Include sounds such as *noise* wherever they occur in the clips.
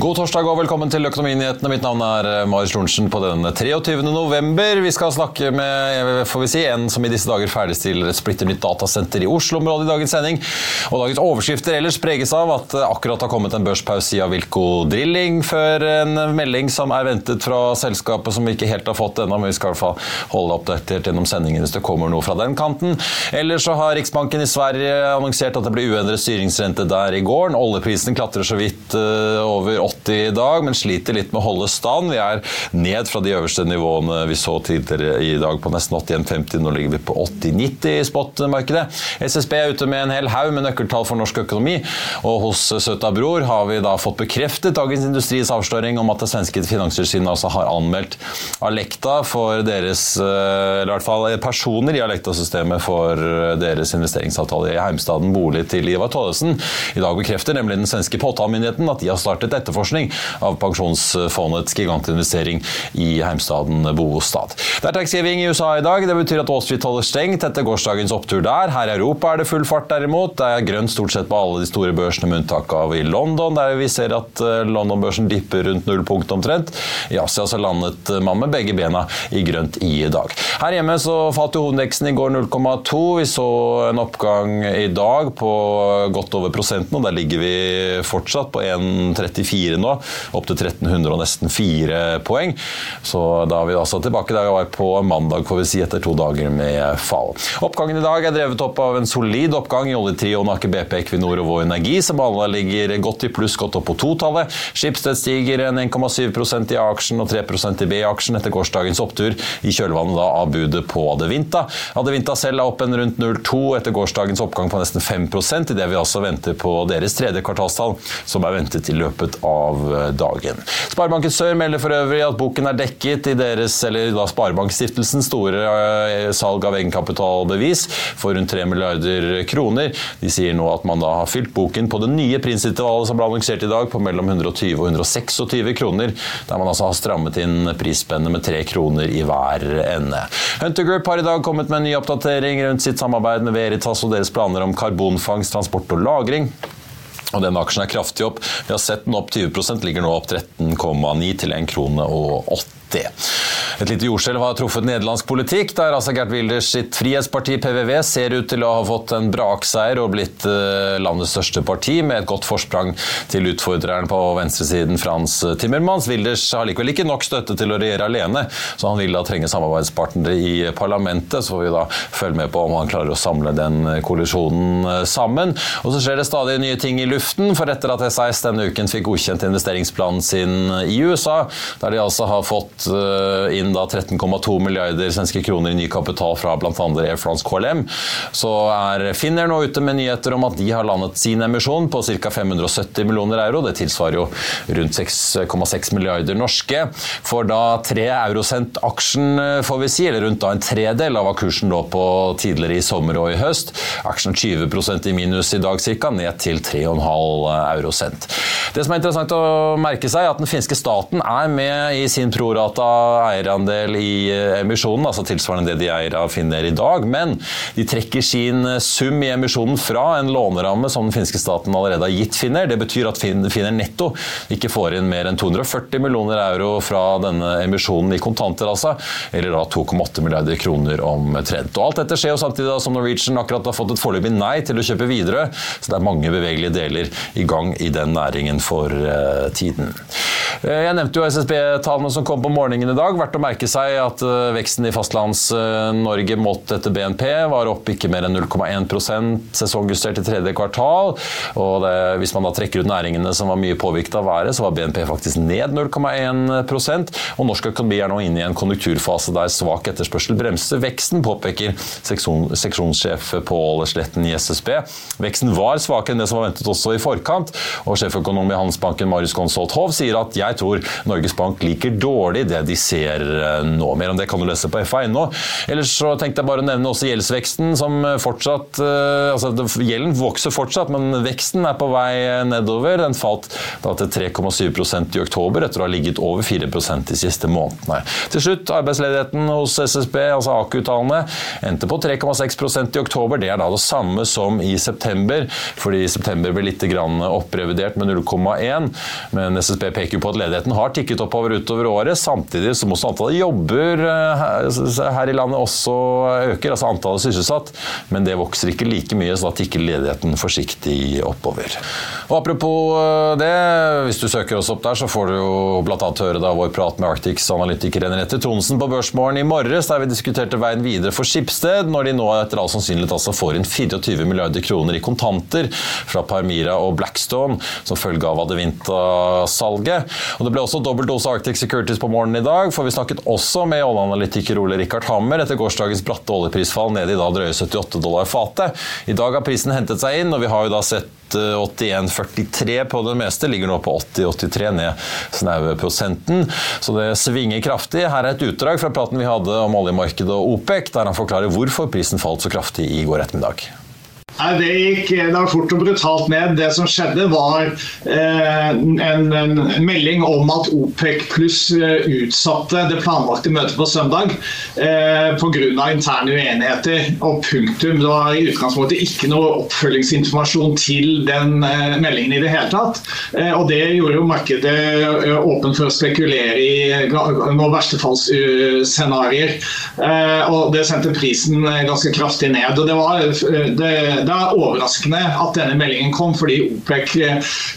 God torsdag og velkommen til Økonominyhetene. Mitt navn er eh, Marius Lorentzen på den 23. november. Vi skal snakke med får vi si, en som i disse dager ferdigstiller et splitter nytt datasenter i Oslo-området i dagens sending. Og dagens overskrifter ellers preges av at akkurat har kommet en børspause i Avilco Drilling før en melding som er ventet fra selskapet som vi ikke helt har fått ennå, men vi skal i hvert fall holde oppdatert gjennom sendingen hvis det kommer noe fra den kanten. Ellers så har Riksbanken i Sverige annonsert at det blir uendret styringsrente der i går. Oljeprisen klatrer så vidt eh, over 80 i dag, men sliter litt med å holde stand. Vi er ned fra de øverste nivåene vi så tidligere i dag på nesten 81,50. Nå ligger vi på 80,90 i spot-markedet. SSB er ute med en hel haug med nøkkeltall for norsk økonomi, og hos Søta Bror har vi da fått bekreftet Dagens Industris avsløring om at det svenske finanstilsynet altså har anmeldt Alekta for deres, eh, eller i hvert fall personer i Alekta-systemet for deres investeringsavtale i heimstaden bolig til Ivar Tollesen. I dag bekrefter nemlig den svenske påtalemyndigheten at de har startet etterforskning av pensjonsfondets gigantinvestering i heimstaden Bostad. Det er taxgiving i USA i dag. Det betyr at Wall holder stengt etter gårsdagens opptur der. Her i Europa er det full fart derimot. Det er grønt stort sett på alle de store børsene med unntak av i London, der vi ser at eh, London-børsen dipper rundt null punkt omtrent. I Asia så landet man med begge bena i grønt i dag. Her hjemme så falt jo hovedveksten i går 0,2. Vi så en oppgang i dag på godt over prosenten, og der ligger vi fortsatt på 1,34 nå, opp til 1300 og nesten 4 poeng. Så da er vi altså tilbake der vi var på mandag, får vi si, etter to dager med fall. Oppgangen i dag er drevet opp av en solid oppgang i oljetrioen Aker BP, Equinor og Vår Energi, som alle ligger godt i pluss, godt opp på totallet. Skipsted stiger en 1,7% i A-aksjen og 3% i B-aksjen etter gårsdagens opptur i kjølvannet av budet på Adevinta. Adevinta selv er opp en rundt 0,2 etter gårsdagens oppgang på nesten 5% idet vi altså venter på deres tredje kvartalstall, som er ventet i løpet av av dagen. Sparebanken Sør melder for øvrig at boken er dekket i deres, eller da Sparebankstiftelsens store eh, salg av egenkapitalbevis for rundt 3 milliarder kroner. De sier nå at man da har fylt boken på det nye prisintervallet som ble annonsert i dag, på mellom 120 og 126 kroner, der man altså har strammet inn prisspennet med 3 kroner i hver ende. Hunter Group har i dag kommet med en ny oppdatering rundt sitt samarbeid med Veritas og deres planer om karbonfangst, transport og lagring. Og den aksjen er kraftig opp. Vi har sett den opp 20% ligger nå opp 13,9 til 1 krone og 8. Et lite jordskjelv har truffet nederlandsk politikk, der altså Gert Wilders sitt frihetsparti PVV ser ut til å ha fått en brakseier og blitt eh, landets største parti, med et godt forsprang til utfordreren på venstresiden Frans Timmermans. Wilders har likevel ikke nok støtte til å regjere alene, så han vil da trenge samarbeidspartnere i parlamentet. Så får vi da følge med på om han klarer å samle den koalisjonen eh, sammen. Og så skjer det stadig nye ting i luften, for etter at SAS denne uken fikk godkjent investeringsplanen sin i USA, der de altså har fått eh, inn da 13,2 milliarder svenske kroner i ny kapital fra bl.a. Air France KLM, så er Finner nå ute med nyheter om at de har landet sin emisjon på ca. 570 millioner euro. Det tilsvarer jo rundt 6,6 milliarder norske. For da 3 eurosent aksjen, eh, får vi si, eller rundt da en tredel av hva kursen lå på tidligere i sommer og i høst. Aksjen 20% i minus i dag ca., ned til 3,5 eurosent. Det som er interessant å merke seg, er at den finske staten er med i sin prorata eierandel i emisjonen, altså tilsvarende det de eier av Finner i dag. Men de trekker sin sum i emisjonen fra en låneramme som den finske staten allerede har gitt Finner. Det betyr at Finner netto ikke får inn mer enn 240 millioner euro fra denne emisjonen i kontanter, altså. Eller da 2,8 milliarder kroner omtrent. Og alt dette skjer jo samtidig da som Norwegian akkurat har fått et foreløpig nei til å kjøpe videre. Så det er mange bevegelige deler i gang i den næringen for uh, tiden. Jeg nevnte jo SSB-tallene som kom på morgenen i dag. Verdt å merke seg at uh, veksten i Fastlands-Norge målt etter BNP var opp ikke mer enn 0,1% sesongjustert i tredje kvartal. Og det, hvis man da trekker ut næringene som var mye påvirket av været, så var BNP faktisk ned 0,1% og norsk økonomi er nå inne i en konjunkturfase der svak etterspørsel bremser veksten, påpeker seksjon, seksjonssjef Pål Sletten i SSB. Veksten var svakere enn det som var ventet også i forkant, og sjeføkonom i Handelsbanken Marius Gonsolt Hov sier at jeg tror Norges Bank liker dårlig det de ser eh, nå. Mer om det kan du lese på FA.no. Ellers så tenkte jeg bare å nevne også gjeldsveksten, som fortsatt eh, altså Gjelden vokser fortsatt, men veksten er på vei nedover. Den falt da til 3,7% i oktober, etter å ha ligget over 4% de siste månedene. Til slutt, arbeidsledigheten hos SSB, altså AKU-tallene, endte på 3,6% i oktober. Det er da det samme som i september, fordi september ble litt opprevidert med 0,1. Men SSB peker på at ledigheten har tikket oppover utover året, samtidig som også antallet jobber eh, her i landet også øker, altså antallet sysselsatt. Men det vokser ikke like mye, så da tikker ledigheten forsiktig oppover. Og Apropos eh, det, hvis du søker oss opp der, så får du jo bl.a. høre da vår prat med Arctics analytiker Renette Tronsen på Børsmorgen i morges, der vi diskuterte veien videre for Skipsted, når de nå etter all sannsynlighet altså får inn 24 milliarder kroner i kontanter fra Parmira og Blackstone som følge av Adevinta-salget. Og Det ble også dobbelt dose Arctic Securities på morgenen i dag, for vi snakket også med oljeanalytiker Ole Rikard Hammer etter gårsdagens bratte oljeprisfall ned i da drøye 78 dollar fatet. I dag har prisen hentet seg inn, og vi har jo da sett 81,43 på det meste. Ligger nå på 80,83, ned snaue prosenten. Så det svinger kraftig. Her er et utdrag fra praten vi hadde om oljemarkedet og OPEC, der han forklarer hvorfor prisen falt så kraftig i går ettermiddag. Nei, Det gikk da fort og brutalt ned. Det som skjedde, var eh, en, en, melding om at OPEC pluss eh, utsatte det planlagte møtet på søndag eh, pga. interne uenigheter. Og punktum. Det var i utgangspunktet ikke noe oppfølgingsinformasjon til den eh, meldingen i det hele tatt. Eh, og det gjorde jo markedet åpen for å spekulere i noen verstefallsscenarioer. Eh, og det sendte prisen ganske kraftig ned. og det var det, det er overraskende at denne meldingen kom, fordi OPEC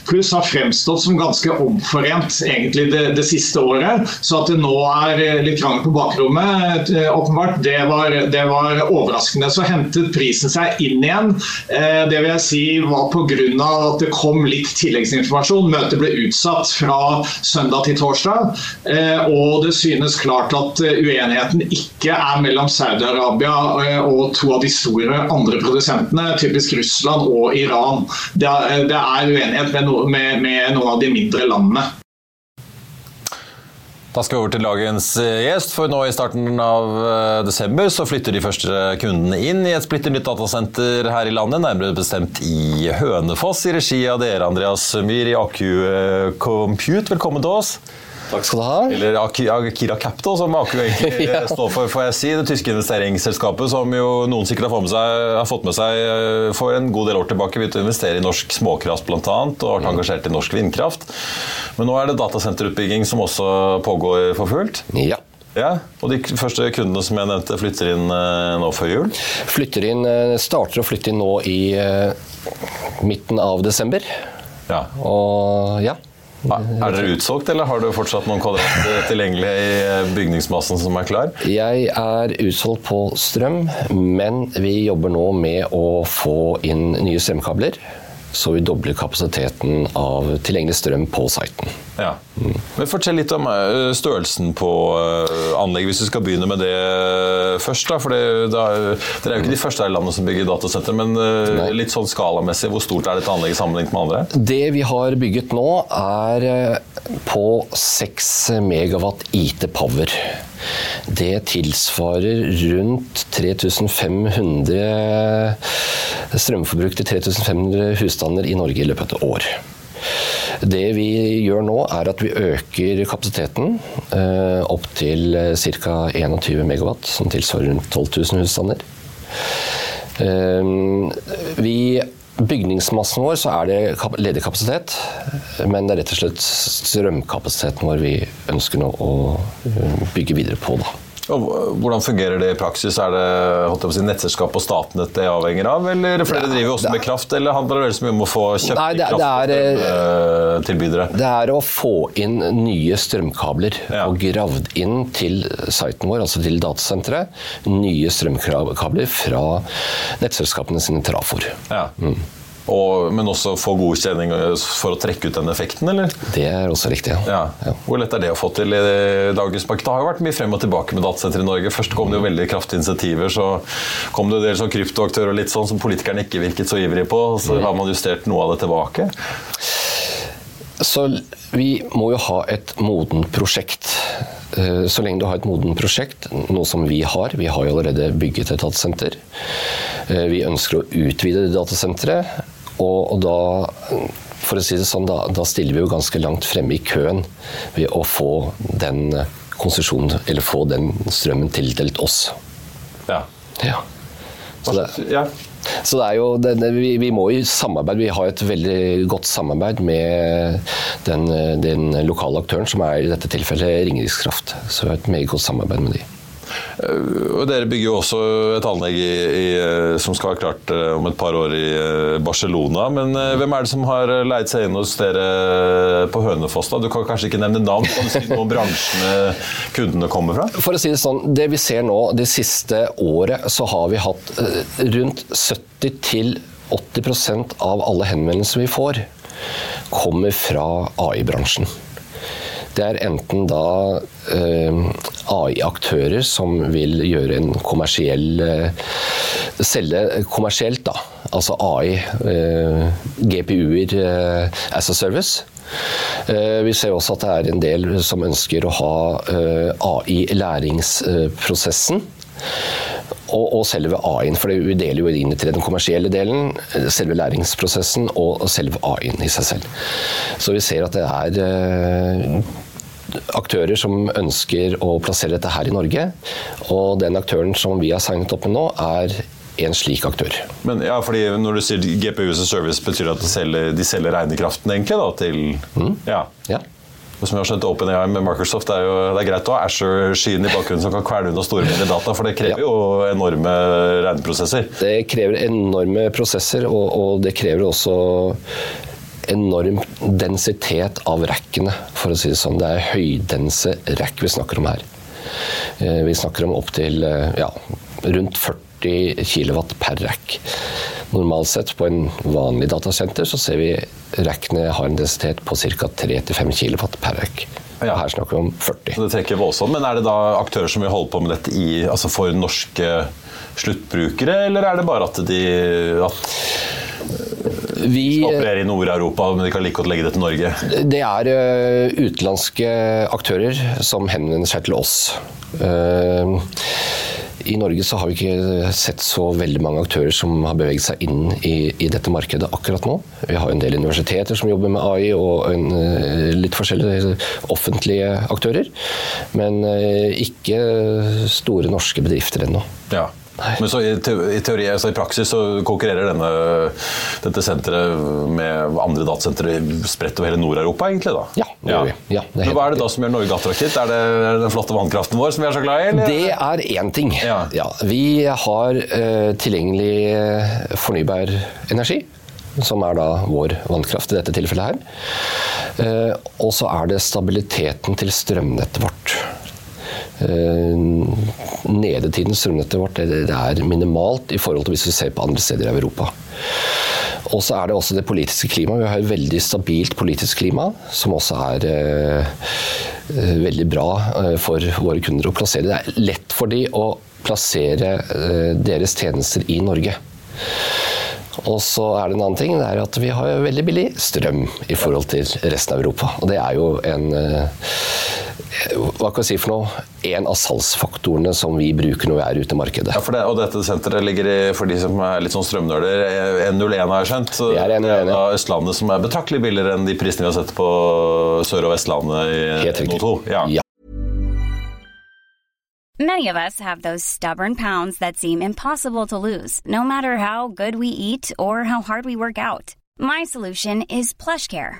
pluss har fremstått som ganske omforent egentlig det, det, siste året. Så at det nå er litt krangel på bakrommet, eh, åpenbart, det var, det var, overraskende. Så hentet prisen seg inn igjen. Eh, det vil jeg si var pga. at det kom litt tilleggsinformasjon. Møtet ble utsatt fra søndag til torsdag. Eh, og det synes klart at uenigheten ikke er mellom Saudi-Arabia og to av de store andre produsentene typisk Russland og Iran. Det er, det er uenighet med, no, med, med noen av de mindre landene. Da skal vi over til dagens eh, gjest, for nå i starten av eh, desember så flytter de første kundene inn i et splitter nytt datasenter her i landet, nærmere bestemt i Hønefoss, i regi av dere, Andreas Myhr i Acu eh, Compute. Velkommen til oss. Takk skal du ha. Eller Akira Capital, som Aku egentlig *laughs* ja. står for. får jeg si. Det tyske investeringsselskapet som jo noen sikkert har, seg, har, fått med seg eh, for en god del år tilbake begynte å investere i norsk småkraft bl.a. og vært engasjert i norsk vindkraft. Men nå er det datasenterutbygging som også pågår for fullt. Ja. Ja, og De første kundene som jeg nevnte, flytter inn uh, nå før jul? Flytter inn, uh, Starter å flytte inn nå i midten av desember. Ja. Og ja, er dere utsolgt, eller har du fortsatt noen kvadrater tilgjengelig i eh, bygningsmassen som er klar? Jeg er utsolgt på strøm, men vi jobber nå med å få inn nye strømkabler så vi dobler kapasiteten av tilgjengelig strøm på siten. Ja. Mm. Men Fortell litt om eh, størrelsen på eh, anlegget, hvis vi skal begynne med det først. Da, for det, da, Dere er jo ikke de første her i landet som bygger datasenter, men eh, Nei. litt sånn skalamessig, hvor stort er dette anlegget sammenlignet med andre? Det vi har bygget nå, er på 6 megawatt IT Power. Det tilsvarer rundt 3500 strømforbruk til 3500 husstander i Norge i løpet av et år. Det vi gjør nå, er at vi øker kapasiteten eh, opp til ca. 21 megawatt, som tilsvarer rundt 12 000 husstander. Eh, vi bygningsmassen vår så er det ledig kapasitet, men det er rett og slett strømkapasiteten vår vi ønsker nå å bygge videre på. da. Og hvordan fungerer det i praksis? Er det si, nettselskap og Statnett det avhenger av? Eller flere driver jo også med kraft, eller handler det så mye om å få kjøpt Nei, det, krafttilbydere? Det, det er å få inn nye strømkabler ja. og gravd inn til siten vår, altså til datasenteret, nye strømkabler fra nettselskapene sine trafoer. Ja. Mm. Og, men også få godkjenning for å trekke ut den effekten, eller? Det er også riktig, ja. ja. Hvor lett er det å få til i dagens marked? Det har jo vært mye frem og tilbake med datasentre i Norge. Først kom det jo veldig kraftige insentiver, så kom det en del sånn kryptoaktører og litt sånn som politikerne ikke virket så ivrige på. Så har man justert noe av det tilbake. Så vi må jo ha et modent prosjekt. Eh, så lenge du har et modent prosjekt, noe som vi har, vi har jo allerede bygget et datasenter. Eh, vi ønsker å utvide det datasenteret. Og, og da, for å si det sånn, da, da, stiller vi jo ganske langt fremme i køen ved å få den konsesjonen, eller få den strømmen tildelt oss. Ja. ja. Så det, ja. Så det er jo, det, vi, vi, må i samarbeid, vi har et veldig godt samarbeid med den, den lokale aktøren, som er i dette tilfellet Ringerikskraft. Så vi har et meget godt samarbeid med de. Eh, og Dere bygger jo også et anlegg i, i, eh, som skal være klart eh, om et par år i Barcelona. Men hvem er det som har leid seg inn hos dere på Hønefoss? da? Du kan kanskje ikke nevne navn, kan du si noe om bransjene kundene kommer fra? For å si Det sånn, det vi ser nå det siste året, så har vi hatt rundt 70 til 80% av alle henvendelser vi får, kommer fra AI-bransjen. Det er enten da eh, AI-aktører som vil gjøre en kommersiell eh, Selge kommersielt, da. Altså AI, eh, GPU-er as a service. Vi ser også at det er en del som ønsker å ha eh, AI i læringsprosessen. Og, og, selve AI-en, for vi deler jo inn i den kommersielle delen, selve læringsprosessen og selve AI-en i seg selv. Så vi ser at det er aktører som ønsker å plassere dette her i Norge. Og den aktøren som vi har signet opp med nå, er en slik aktør. Men ja, fordi Når du sier GPU som service, betyr det at de selger, de selger regnekraften egentlig da, til mm. ja. ja. Som jeg har skjønt OpenAI med Microsoft, det er jo det er greit å ha Asher-skyen i bakgrunnen som kan kvele unna store mengder data, for det krever ja. jo enorme regneprosesser. Det krever enorme prosesser, og, og det krever også enorm densitet av rackene, for å si det sånn. Det er høydense rack vi snakker om her. Eh, vi snakker om opptil eh, ja, rundt 40 kW per rack. Normalt sett på en vanlig datasenter så ser vi rackene har en densitet på ca. 3-5 kW per rack. Ja. Her snakker vi om 40. Det trekker voldsomt, Men er det da aktører som vil holde på med dette i, altså for norske sluttbrukere, eller er det bare at de at vi opererer i Nord-Europa, men de kan like godt legge det til Norge? Det er uh, utenlandske aktører som henvender seg til oss. Uh, i Norge så har vi ikke sett så veldig mange aktører som har beveget seg inn i, i dette markedet akkurat nå. Vi har en del universiteter som jobber med AI, og en, litt forskjellige offentlige aktører. Men ikke store norske bedrifter ennå. Ja. Men så i, teori, altså i praksis så konkurrerer denne, dette senteret med andre datasentre spredt over hele Nord-Europa, egentlig? da? Ja. Det ja. ja det Men Hva er det da som gjør Norge attraktivt? Er det den flotte vannkraften vår som vi er så glad i? Eller? Det er én ting. Ja. ja. Vi har uh, tilgjengelig eh, fornybar energi. Som er da vår vannkraft i dette tilfellet her. Uh, og så er det stabiliteten til strømnettet vårt. Eh, nedetiden strømnettet vårt det er minimalt i forhold til hvis vi ser på andre steder i Europa. Og så er det også det politiske klimaet. Vi har et veldig stabilt politisk klima, som også er eh, eh veldig bra eh, for våre kunder å plassere. Det er lett for de å plassere eh, deres tjenester i Norge. Og så er det en annen ting, det er at vi har veldig billig strøm i forhold til resten av Europa. Og det er jo en, hva kan jeg si for noe, en av salgsfaktorene som vi bruker når vi er ute i markedet. Ja, for det, og dette senteret ligger i, for de som er litt sånn strømnøler, 101 har jeg skjønt. Så Det er 101, da ja. Østlandet som er betraktelig billigere enn de prisene vi har sett på Sør- og Vestlandet i Helt riktig. NO2. Ja. Ja. Many of us have those stubborn pounds that seem impossible to lose, no matter how good we eat or how hard we work out. My solution is PlushCare.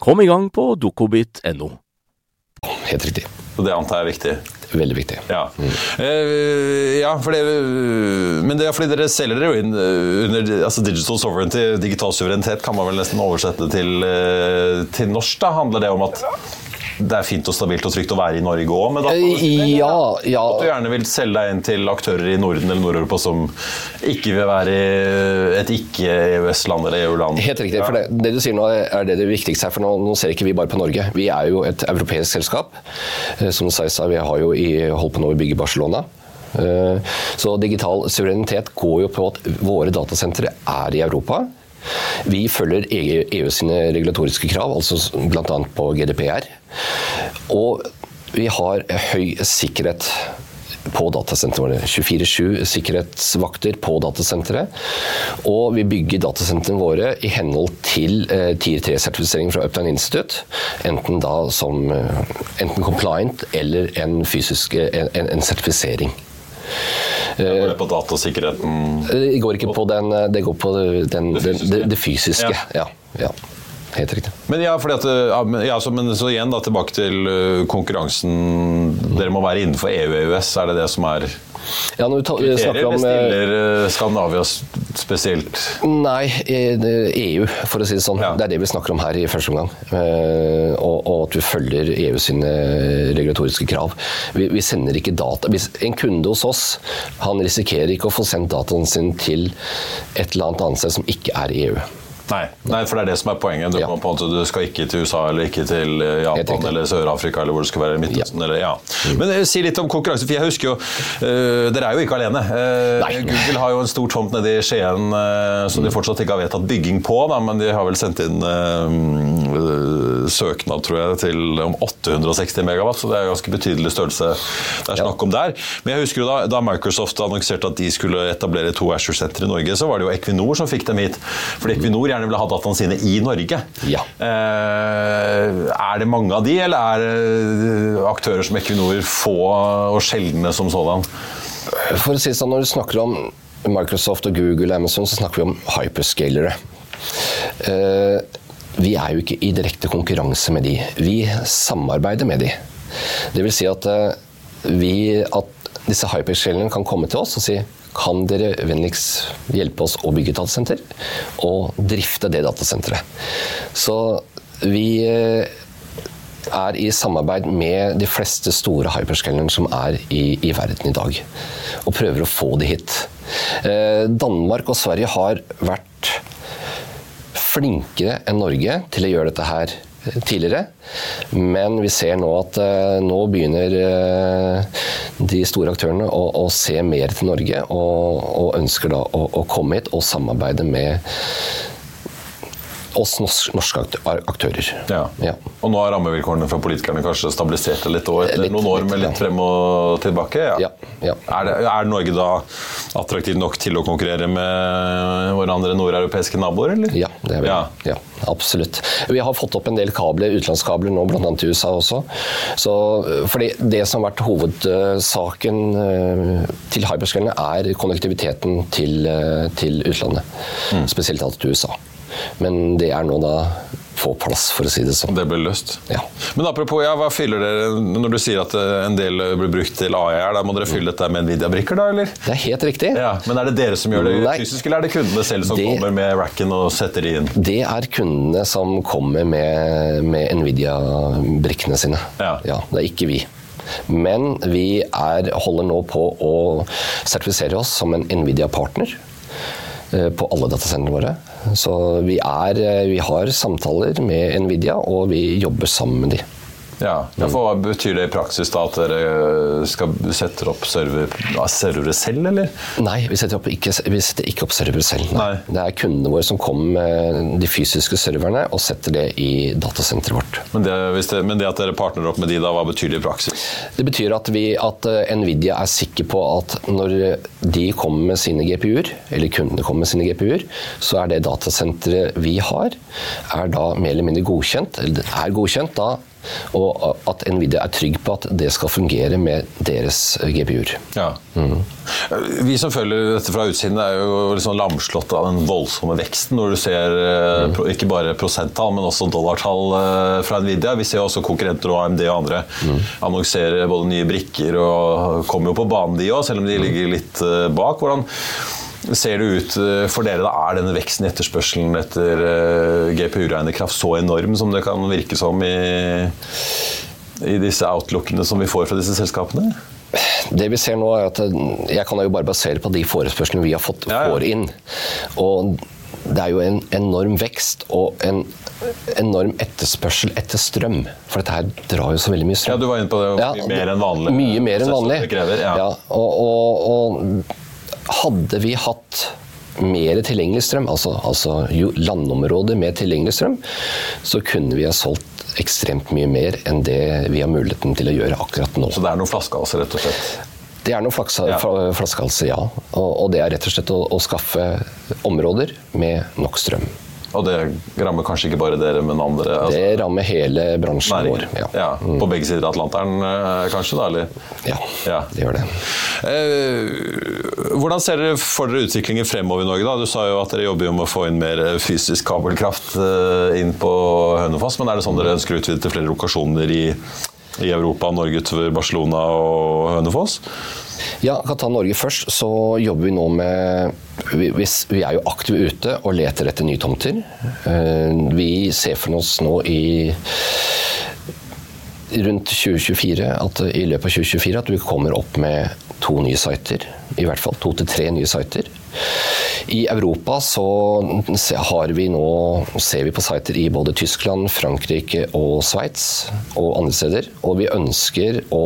Kom i gang på dokobit.no. Helt riktig. Så det antar jeg er viktig. Veldig viktig. Ja, uh, ja for det, men det er fordi dere selger dere jo inn eh, under altså digital sovereignty, digital suverenitet, kan man vel nesten oversette til, eh, til norsk. da, Handler det om at det er fint og stabilt og trygt å være i Norge òg med data? Eh, Ja, ja. At du gjerne vil selge deg inn til aktører i Norden eller Nord-Europa som ikke vil være i et ikke-EØS-land eller EU-land? Helt riktig. for det, det du sier nå er det det viktigste her. for Nå, nå ser ikke vi bare på Norge. Vi er jo et europeisk selskap. Eh, Som du sa, vi har jo i, holdt på nå å bygge Barcelona. Eh, Så digital suverenitet går jo på at våre datasentre er i Europa. Vi følger EU, EU sine regulatoriske krav, altså bl.a. på GDPR. Og vi har høy sikkerhet på datasentrene 24-7 sikkerhetsvakter på datasenteret. Og vi bygger datasentrene våre i henhold til eh, Tier 3-sertifisering fra Uptime Institute. Enten da som eh, enten compliant eller en fysisk en, en, en sertifisering. Går det på datasikkerheten? Det går ikke på den Det går på den, det, det, det fysiske. Ja. ja. Helt riktig. Men ja, at, ja, så, men så igjen da, tilbake til konkurransen. Dere må være innenfor EU og EØS. Er det det som er Ja, når vi snakker om Bestiller stiller uh, Skandinavia spesielt? Nei, eh, EU, for å si det sånn. Ja. Det er det vi snakker om her i første omgang. Eh, og, og at vi følger EU sine regulatoriske krav. Vi, vi sender ikke data. Hvis en kunde hos oss han risikerer ikke å få sendt dataen sin til et eller annet annet sted som ikke er i EU. Nei, nei, for det er det som er poenget. Du, Ja. på du skal ikke til USA eller ikke til eh, Japan eller Sør-Afrika eller hvor det skal være. Midtøsten eller ja. Men eh, si litt om konkurranse, for jeg husker jo uh, Dere er jo ikke alene. Uh, Google har jo en stor tomt nede i Skien uh, som de fortsatt ikke har vedtatt bygging på, da, men de har vel sendt inn eh, søknad, tror jeg, til om 860 megawatt, så det er en ganske betydelig størrelse det er snakk om der. Men jeg husker jo da, da Microsoft annonserte at de skulle etablere to Azure-sentre i Norge, så var det jo Equinor som fikk dem hit. Fordi Equinor gjerne ville ha dataene sine i Norge. Ja. Eh, er det mange av de, eller er det aktører som Equinor få og sjeldne som sådan? For å si sånn, Når du snakker om Microsoft og Google og Amazon, så snakker vi om hyperscalere. Eh, vi er jo ikke i direkte konkurranse med de. Vi samarbeider med de. Det vil si at, eh, vi, at disse hyperscalene kan komme til oss og si kan dere vennligst hjelpe oss å bygge et datasenter og drifte det datasenteret. Så vi eh, er i samarbeid med de fleste store hyperscalerne som er i, i verden i dag, og prøver å få de hit. Eh, Danmark og Sverige har vært flinkere enn Norge til å gjøre dette her eh, tidligere, men vi ser nå at eh, nå begynner eh, de store aktørene, å, å se mer til Norge. Og, og ønsker da å, å komme hit og samarbeide med oss norske akt- aktører. Ja. Ja. Og nå har rammevilkårene for politikerne kanskje stabilisert seg litt etter Litt- noen år med litt, frem og tilbake? Ja, ja. Er, det, er Norge da attraktiv nok til å konkurrere med våre andre nordeuropeiske naboer, eller? Ja, det er vi. Ja. Ja. absolutt. Vi har fått opp en del kabler, utenlandskabler nå, bl.a. til USA også. Så, fordi det som har vært hovedsaken eh, til hyperscalene, er konnektiviteten til, eh, til utlandet. Mm. Spesielt til USA. Men det er nå da få plass, for å si det sånn. Det ble løst. Ja. Men apropos, ja, hva fyller dere når du sier at eh, en del blir brukt til AI her? Da må dere fylle dette med Nvidia-brikker, da, eller? Det er helt riktig. Ja, Men er det dere som gjør det Nei. fysisk, eller er det kundene selv som Det- kommer med racken og setter de inn? Det er kundene som kommer med, med Nvidia-brikkene sine. Ja. Det er ikke vi. Men vi er, holder nå på å sertifisere oss som en Nvidia-partner eh, på alle datasentrene våre. Så vi, er, eh, vi har samtaler med Nvidia, og vi jobber sammen med de. Ja, Hva betyr det i praksis? da At dere skal sette opp server, servere selv, eller? Nei, vi setter, opp ikke, vi setter ikke opp servere selv. Nei. Det er kundene våre som kommer med de fysiske serverne og setter det i datasenteret vårt. Men det, hvis det, men det at dere partner opp med de, da, hva betyr det i praksis? Det betyr at, vi, at eh, Nvidia er sikker på at når de kommer med sine GPU-er, eller kundene kommer med sine GPU-er, så er det datasenteret vi har, er da mer eller mindre godkjent, eller er godkjent da, og at Nvidia er trygg på at det skal fungere med deres GPU-er. Ja. Vi som følger dette fra utsiden, er jo liksom lamslått av den voldsomme veksten. Når du ser mm. ikke bare prosenttall, men også dollartall eh, fra Nvidia. Vi ser også konkurrenter og AMD og andre annonsere både nye brikker og kommer jo på banen, de òg, selv om de ligger litt eh, bak. Hvordan ser det ut eh, for dere? da? Er denne veksten i etterspørselen etter eh, GPU-regnekraft så enorm som det kan virke som i, i disse outlookene som vi får fra disse selskapene? Det vi ser nå er at eh, Jeg kan jo bare basere på de forespørslene vi har fått Ja, ja. får inn. Og det er jo en enorm vekst og en enorm etterspørsel etter strøm. For dette her drar jo så veldig mye strøm. Ja, du var inne på det. Ja, mye mer enn vanlig. Mye mer enn vanlig. Krever, ja. Ja, og, og, og hadde vi hatt mer tilgjengelig strøm, altså, altså landområder med tilgjengelig strøm, så kunne vi ha solgt ekstremt mye mer enn det vi har muligheten til å gjøre akkurat nå. Så det er noen flaskehalser, rett og slett. Det er noen flaskehalser, ja. Og, og det er rett og slett å, å skaffe områder med nok strøm. Og det rammer kanskje ikke bare dere, men andre altså, Det rammer hele bransjen vår. Ja. Ja. På begge sider av Atlanteren, eh, kanskje? da, eller? Ja, Ja. det gjør det. Eh, hvordan ser dere for dere utviklingen fremover i Norge? da? Du sa jo at dere jobber jo med å få inn mer fysisk kabelkraft eh, inn på Hønefoss. Men er det sånn dere ønsker å utvide til flere lokasjoner i, i Europa, Norge utover Barcelona og Hønefoss? Ja, kan ta Norge først. Så jobber vi nå med vi, vi er jo aktive ute og leter etter nye tomter. Eh, Vi ser for oss nå i rundt 2024 at i løpet av 2024 at vi kommer opp med to nye sider. I hvert fall to til tre nye sider. I Europa så har vi nå, ser vi på sider i både Tyskland, Frankrike og Sveits og andre steder. Og vi ønsker å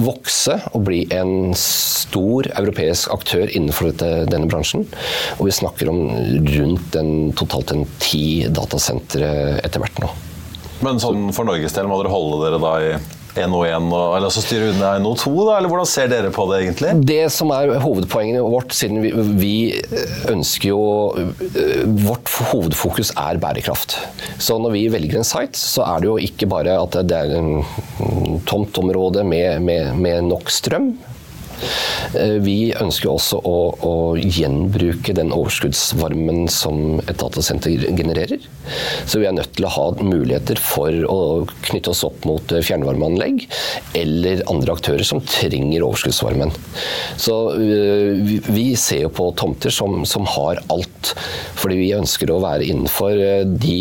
vokse og bli en stor europeisk aktør innenfor dette, denne bransjen. Og vi snakker om rundt en, totalt en ti datasentre etter hvert nå. Men sånn for Norges del, må dere holde dere da i 1 og 1, og, eller så styre unna 1 og 2, da? Eller hvordan ser dere på det egentlig? Det som er hovedpoenget vårt, siden vi, vi ønsker jo Vårt hovedfokus er bærekraft. Så når vi velger en site, så er det jo ikke bare at det er en tomt område med, med, med nok strøm. Eh, Vi ønsker også å, å gjenbruke den overskuddsvarmen som et datasenter genererer. Så vi er nødt til å ha muligheter for å knytte oss opp mot eh, fjernvarmeanlegg eller andre aktører som trenger overskuddsvarmen. Så eh, vi- vi ser jo på tomter som, som har alt. Fordi vi ønsker å være innenfor de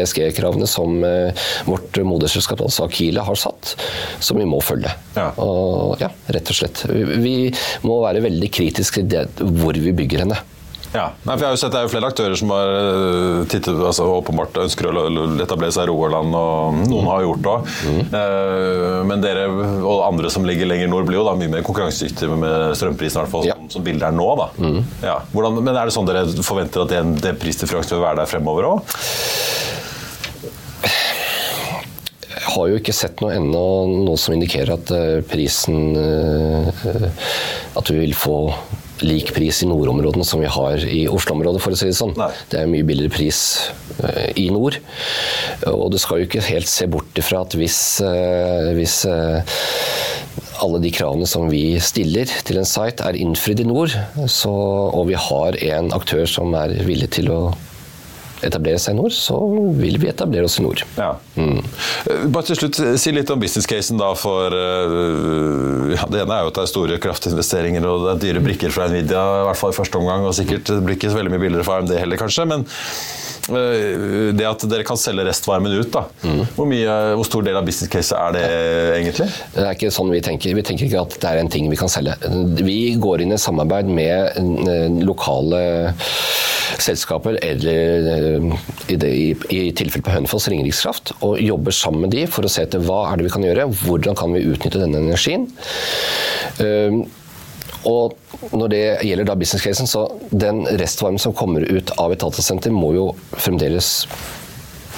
ESG-kravene som eh, vårt moderselskap, altså Akile har satt, som vi må følge. Ja. Og, ja, rett og slett. Vi må være veldig kritiske til hvor vi bygger henne. Ja, Nei, for jeg har jo sett Det er jo flere aktører som har eh, tittet, altså åpenbart ønsker å etablere seg i Rogaland, og noen har gjort det òg. Mm. Men dere og andre som ligger lenger nord, blir jo da mye mer konkurransedyktige med strømprisen, i hvert fall Ja. som, som bildet er nå. da. Mm. Ja. Hvordan, men er det sånn dere forventer at det, det prisdifferansen vil være der fremover òg? Har jo ikke sett noe ennå noe som indikerer at eh, prisen eh, At vi vil få lik pris i nordområdene som vi har i Oslo-området, for å si det sånn. Nei. Det er mye billigere pris eh, i nord. Og du skal jo ikke helt se bort ifra at hvis, hvis alle de kravene som vi stiller til en site er innfridd i nord, så, og vi har en aktør som er villig til å etablere seg i nord, så vil vi etablere oss i nord. Ja. Mm. Bare til slutt, Si litt om business-casen. da, for eh, ja, Det ene er jo at det er store kraftinvesteringer og det er dyre brikker fra Nvidia, i hvert fall i første omgang. og Sikkert det blir ikke så veldig mye billigere for AMD heller, kanskje. men eh, det at dere kan selge restvarmen ut, da. Hvor, mye, hvor stor del av business caset er det egentlig? Det er ikke sånn vi tenker. Vi tenker ikke at det er en ting vi kan selge. Vi går inn i samarbeid med eh, lokale selskaper, eller eh, i, det, i, i tilfelle på Hønefoss Ringerikskraft, og jobber sammen med de for å se etter hva er det vi kan gjøre, hvordan kan vi utnytte denne energien. Um, og når det gjelder da business casen, så den restvarmen som kommer ut av et datasenter, må jo fremdeles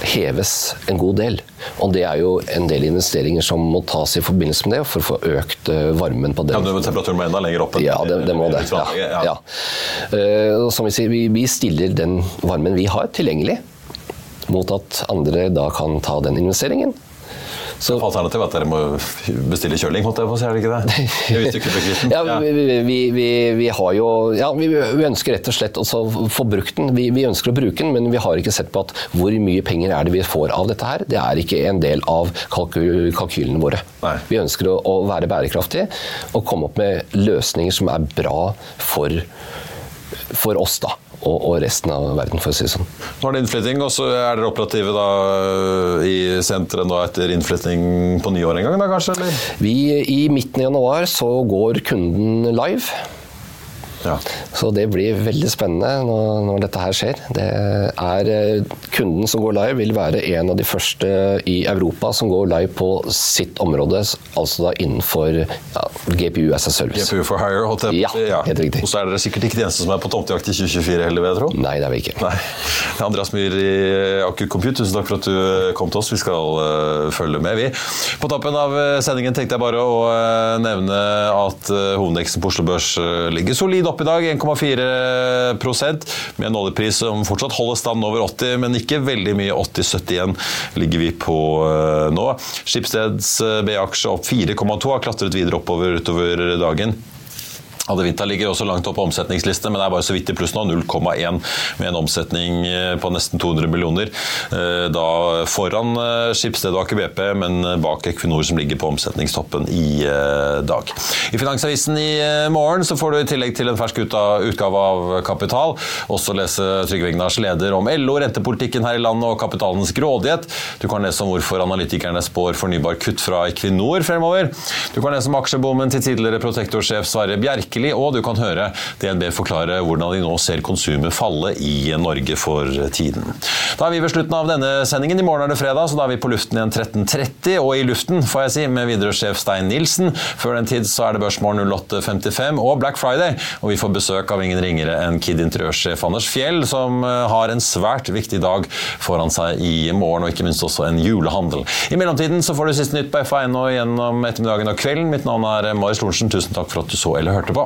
heves en god del. Og det er jo en del investeringer som må tas i forbindelse med det, for å få økt eh, varmen på Ja, den. men Temperaturen må enda lenger opp? Ja, det, det må det. Ja, Ja. ja. Eh, som vi sier, vi, vi stiller den varmen vi har, tilgjengelig, mot at andre da kan ta den investeringen. Så Alternativet er at dere må bestille kjøling, holdt jeg på å si, er det ikke det? *laughs* Hvis du ikke bekristen. Ja, vi, vi, vi, har jo Ja, vi, vi ønsker rett og slett å få brukt den. Vi, vi ønsker å bruke den, men vi har ikke sett på at hvor mye penger er det vi får av dette her. Det er ikke en del av kalkyl, kalkylene våre. Nei. Vi ønsker å, å være bærekraftige og komme opp med løsninger som er bra for, for oss, da. Og, og resten av verden, for å si det sånn. Nå er det innflytting, og så er dere operative da i senteret nå etter innflytting på nyår en gang, da kanskje? eller? Vi, I midten av januar så går kunden live. Ja. Så det blir veldig spennende når, når dette her skjer. Det er eh, Kunden som går live, vil være en av de første i Europa som går live på sitt område, altså da innenfor ja, GPU as a service. GPU for hire, holdt jeg på. Ja, helt riktig. Og så er dere sikkert ikke de eneste som er på tomtejakt i 2024 heller, vil jeg tro? Nei, det er vi ikke. Nei. *laughs* Andreas Myhr i Aker Compute, tusen takk for at du kom til oss. Vi skal uh, følge med, vi. På tappen av eh, sendingen tenkte jeg bare å uh, nevne at uh, hovedindeksen på Oslo Børs eh, ligger solid opp i dag, 1,4% med en oljepris som fortsatt holder stand over 80, men ikke veldig mye. 80-71 ligger vi på eh, nå. Skipsteds B-aksje opp 4,2, har klatret videre oppover utover dagen. Adevinta ligger også langt opp på omsetningslisten, men er bare så vidt i pluss nå. 0,1 med en omsetning eh, på nesten 200 millioner. Eh, Da foran eh, Skipsted og Aker BP, men bak Equinor som ligger på omsetningstoppen i dag. I Finansavisen i morgen så får du i tillegg til en fersk utgave av Kapital også lese Trygve Egnars leder om LO, rentepolitikken her i landet og kapitalens grådighet. Du kan lese om hvorfor analytikerne spår fornybar kutt fra Equinor fremover. Du kan lese om aksjebommen til tidligere protektorsjef Sverre Bjerkeli, og du kan høre DNB forklare hvordan de nå ser konsumet falle i Norge for tiden. Da er vi ved slutten av denne sendingen. I morgen er det fredag, så da er vi på luften igjen 13.30, og i luften, får jeg si, med Widerøe-sjef Stein Nilsen. Før den tid så er det Børsmorgen 08.55 og Black Friday, og vi får besøk av ingen ringere enn Kid interiørsjef Anders Fjell, som eh, har en svært viktig dag foran seg i morgen, og ikke minst også en julehandel. I mellomtiden så får du siste nytt på F1 og gjennom ettermiddagen og kvelden. Mitt navn er Marius Lorentzen. Tusen takk for at du så eller hørte på.